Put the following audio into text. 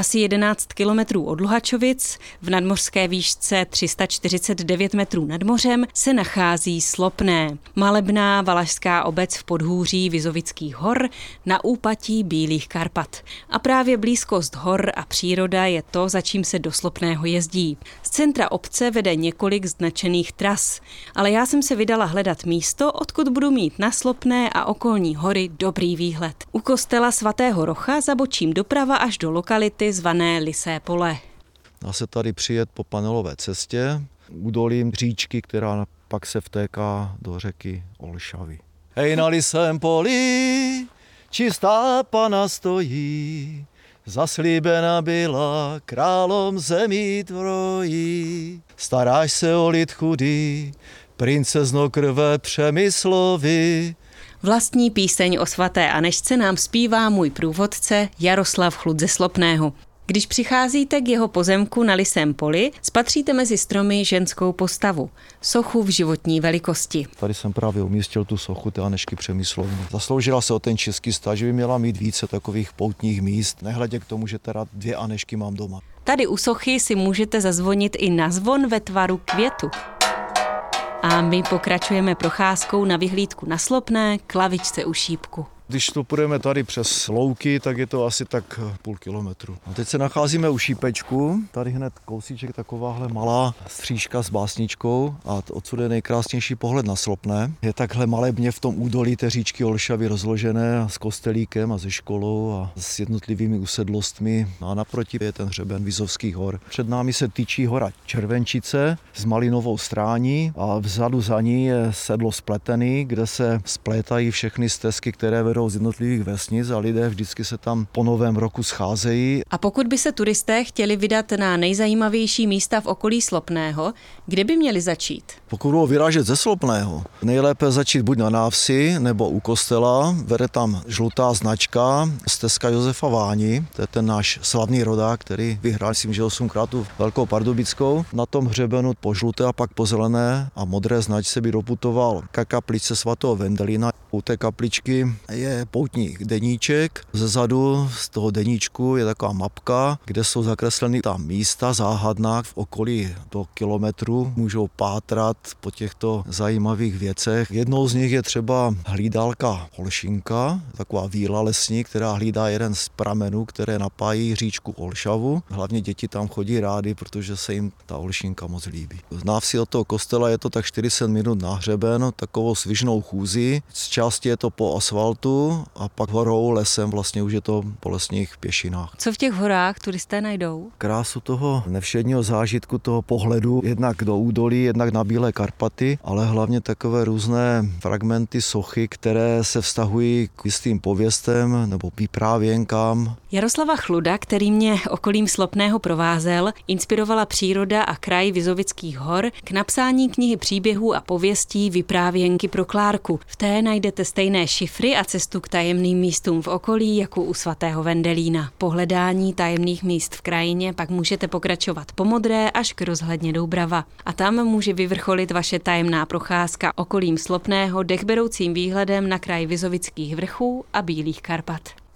Asi 11 kilometrů od Luhačovic, v nadmořské výšce 349 metrů nad mořem, se nachází Slopné, malebná valašská obec v podhůří Vizovických hor na úpatí Bílých Karpat. A právě blízkost hor a příroda je to, za čím se do Slopného jezdí. Z centra obce vede několik značených tras, ale já jsem se vydala hledat místo, odkud budu mít na Slopné a okolní hory dobrý výhled. U kostela svatého Rocha zabočím doprava až do lokality zvané Lisé pole. Dá se tady přijet po panelové cestě, údolím říčky, která pak se vtéká do řeky Olšavy. Hej na lisém poli, čistá pana stojí, zaslíbena byla králom zemí tvojí. Staráš se o lid chudý, princezno krve Přemyslovi, Vlastní píseň o svaté Anešce nám zpívá můj průvodce Jaroslav Chlud ze Slopného. Když přicházíte k jeho pozemku na Lisém poli, spatříte mezi stromy ženskou postavu, sochu v životní velikosti. Tady jsem právě umístil tu sochu té Anešky Přemyslovny. Zasloužila se o ten český stát, že by měla mít více takových poutních míst, nehledě k tomu, že teda dvě Anešky mám doma. Tady u sochy si můžete zazvonit i na zvon ve tvaru květu. A my pokračujeme procházkou na vyhlídku na Slopné, klavičce u šípku. Když to půjdeme tady přes louky, tak je to asi tak půl kilometru. A teď se nacházíme u šípečku, tady hned kousíček takováhle malá střížka s básničkou a odsud je nejkrásnější pohled na Slopné. Je takhle malebně v tom údolí té říčky Olšavy rozložené s kostelíkem a se školou a s jednotlivými usedlostmi. A naproti je ten hřeben Vizovských hor. Před námi se tyčí hora Červenčice s malinovou strání a vzadu za ní je sedlo Spletený, kde se splétají všechny stezky, které vedou z jednotlivých vesnic a lidé vždycky se tam po novém roku scházejí. A pokud by se turisté chtěli vydat na nejzajímavější místa v okolí Slopného, kde by měli začít? Pokud budou vyrážet ze Slopného, nejlépe začít buď na návsi nebo u kostela. Vede tam žlutá značka stezka Josefa Váni, to je ten náš slavný rodák, který vyhrál, myslím, že 8 krát tu Velkou Pardubickou. Na tom hřebenu po žluté a pak po zelené a modré značce by doputoval ka kapličce svatého Vendelina. U té kapličky je poutní deníček. Zezadu z toho deníčku je taková mapka, kde jsou zakresleny ta místa záhadná v okolí do kilometru. Můžou pátrat po těchto zajímavých věcech. Jednou z nich je třeba hlídalka Olšinka, taková víla lesní, která hlídá jeden z pramenů, které napájí říčku Olšavu. Hlavně děti tam chodí rády, protože se jim ta Olšinka moc líbí. Z návsi od toho kostela je to tak 40 minut na hřeben, takovou svižnou chůzi. Z části je to po asfaltu a pak horou lesem vlastně už je to po lesních pěšinách. Co v těch horách turisté najdou? Krásu toho nevšedního zážitku, toho pohledu jednak do údolí, jednak na Bílé Karpaty, ale hlavně takové různé fragmenty sochy, které se vztahují k jistým pověstem nebo vyprávěnkám. Jaroslava Chluda, který mě okolím Slopného provázel, inspirovala příroda a kraj Vizovických hor k napsání knihy příběhů a pověstí Vyprávěnky pro Klárku. V té najdete stejné šifry a cestu k tajemným místům v okolí jako u svatého Vendelína. Po hledání tajemných míst v krajině pak můžete pokračovat po modré až k rozhledně Doubrava. A tam může vyvrcholit vaše tajemná procházka okolím Slopného dechberoucím výhledem na kraj Vizovických vrchů a Bílých Karpat.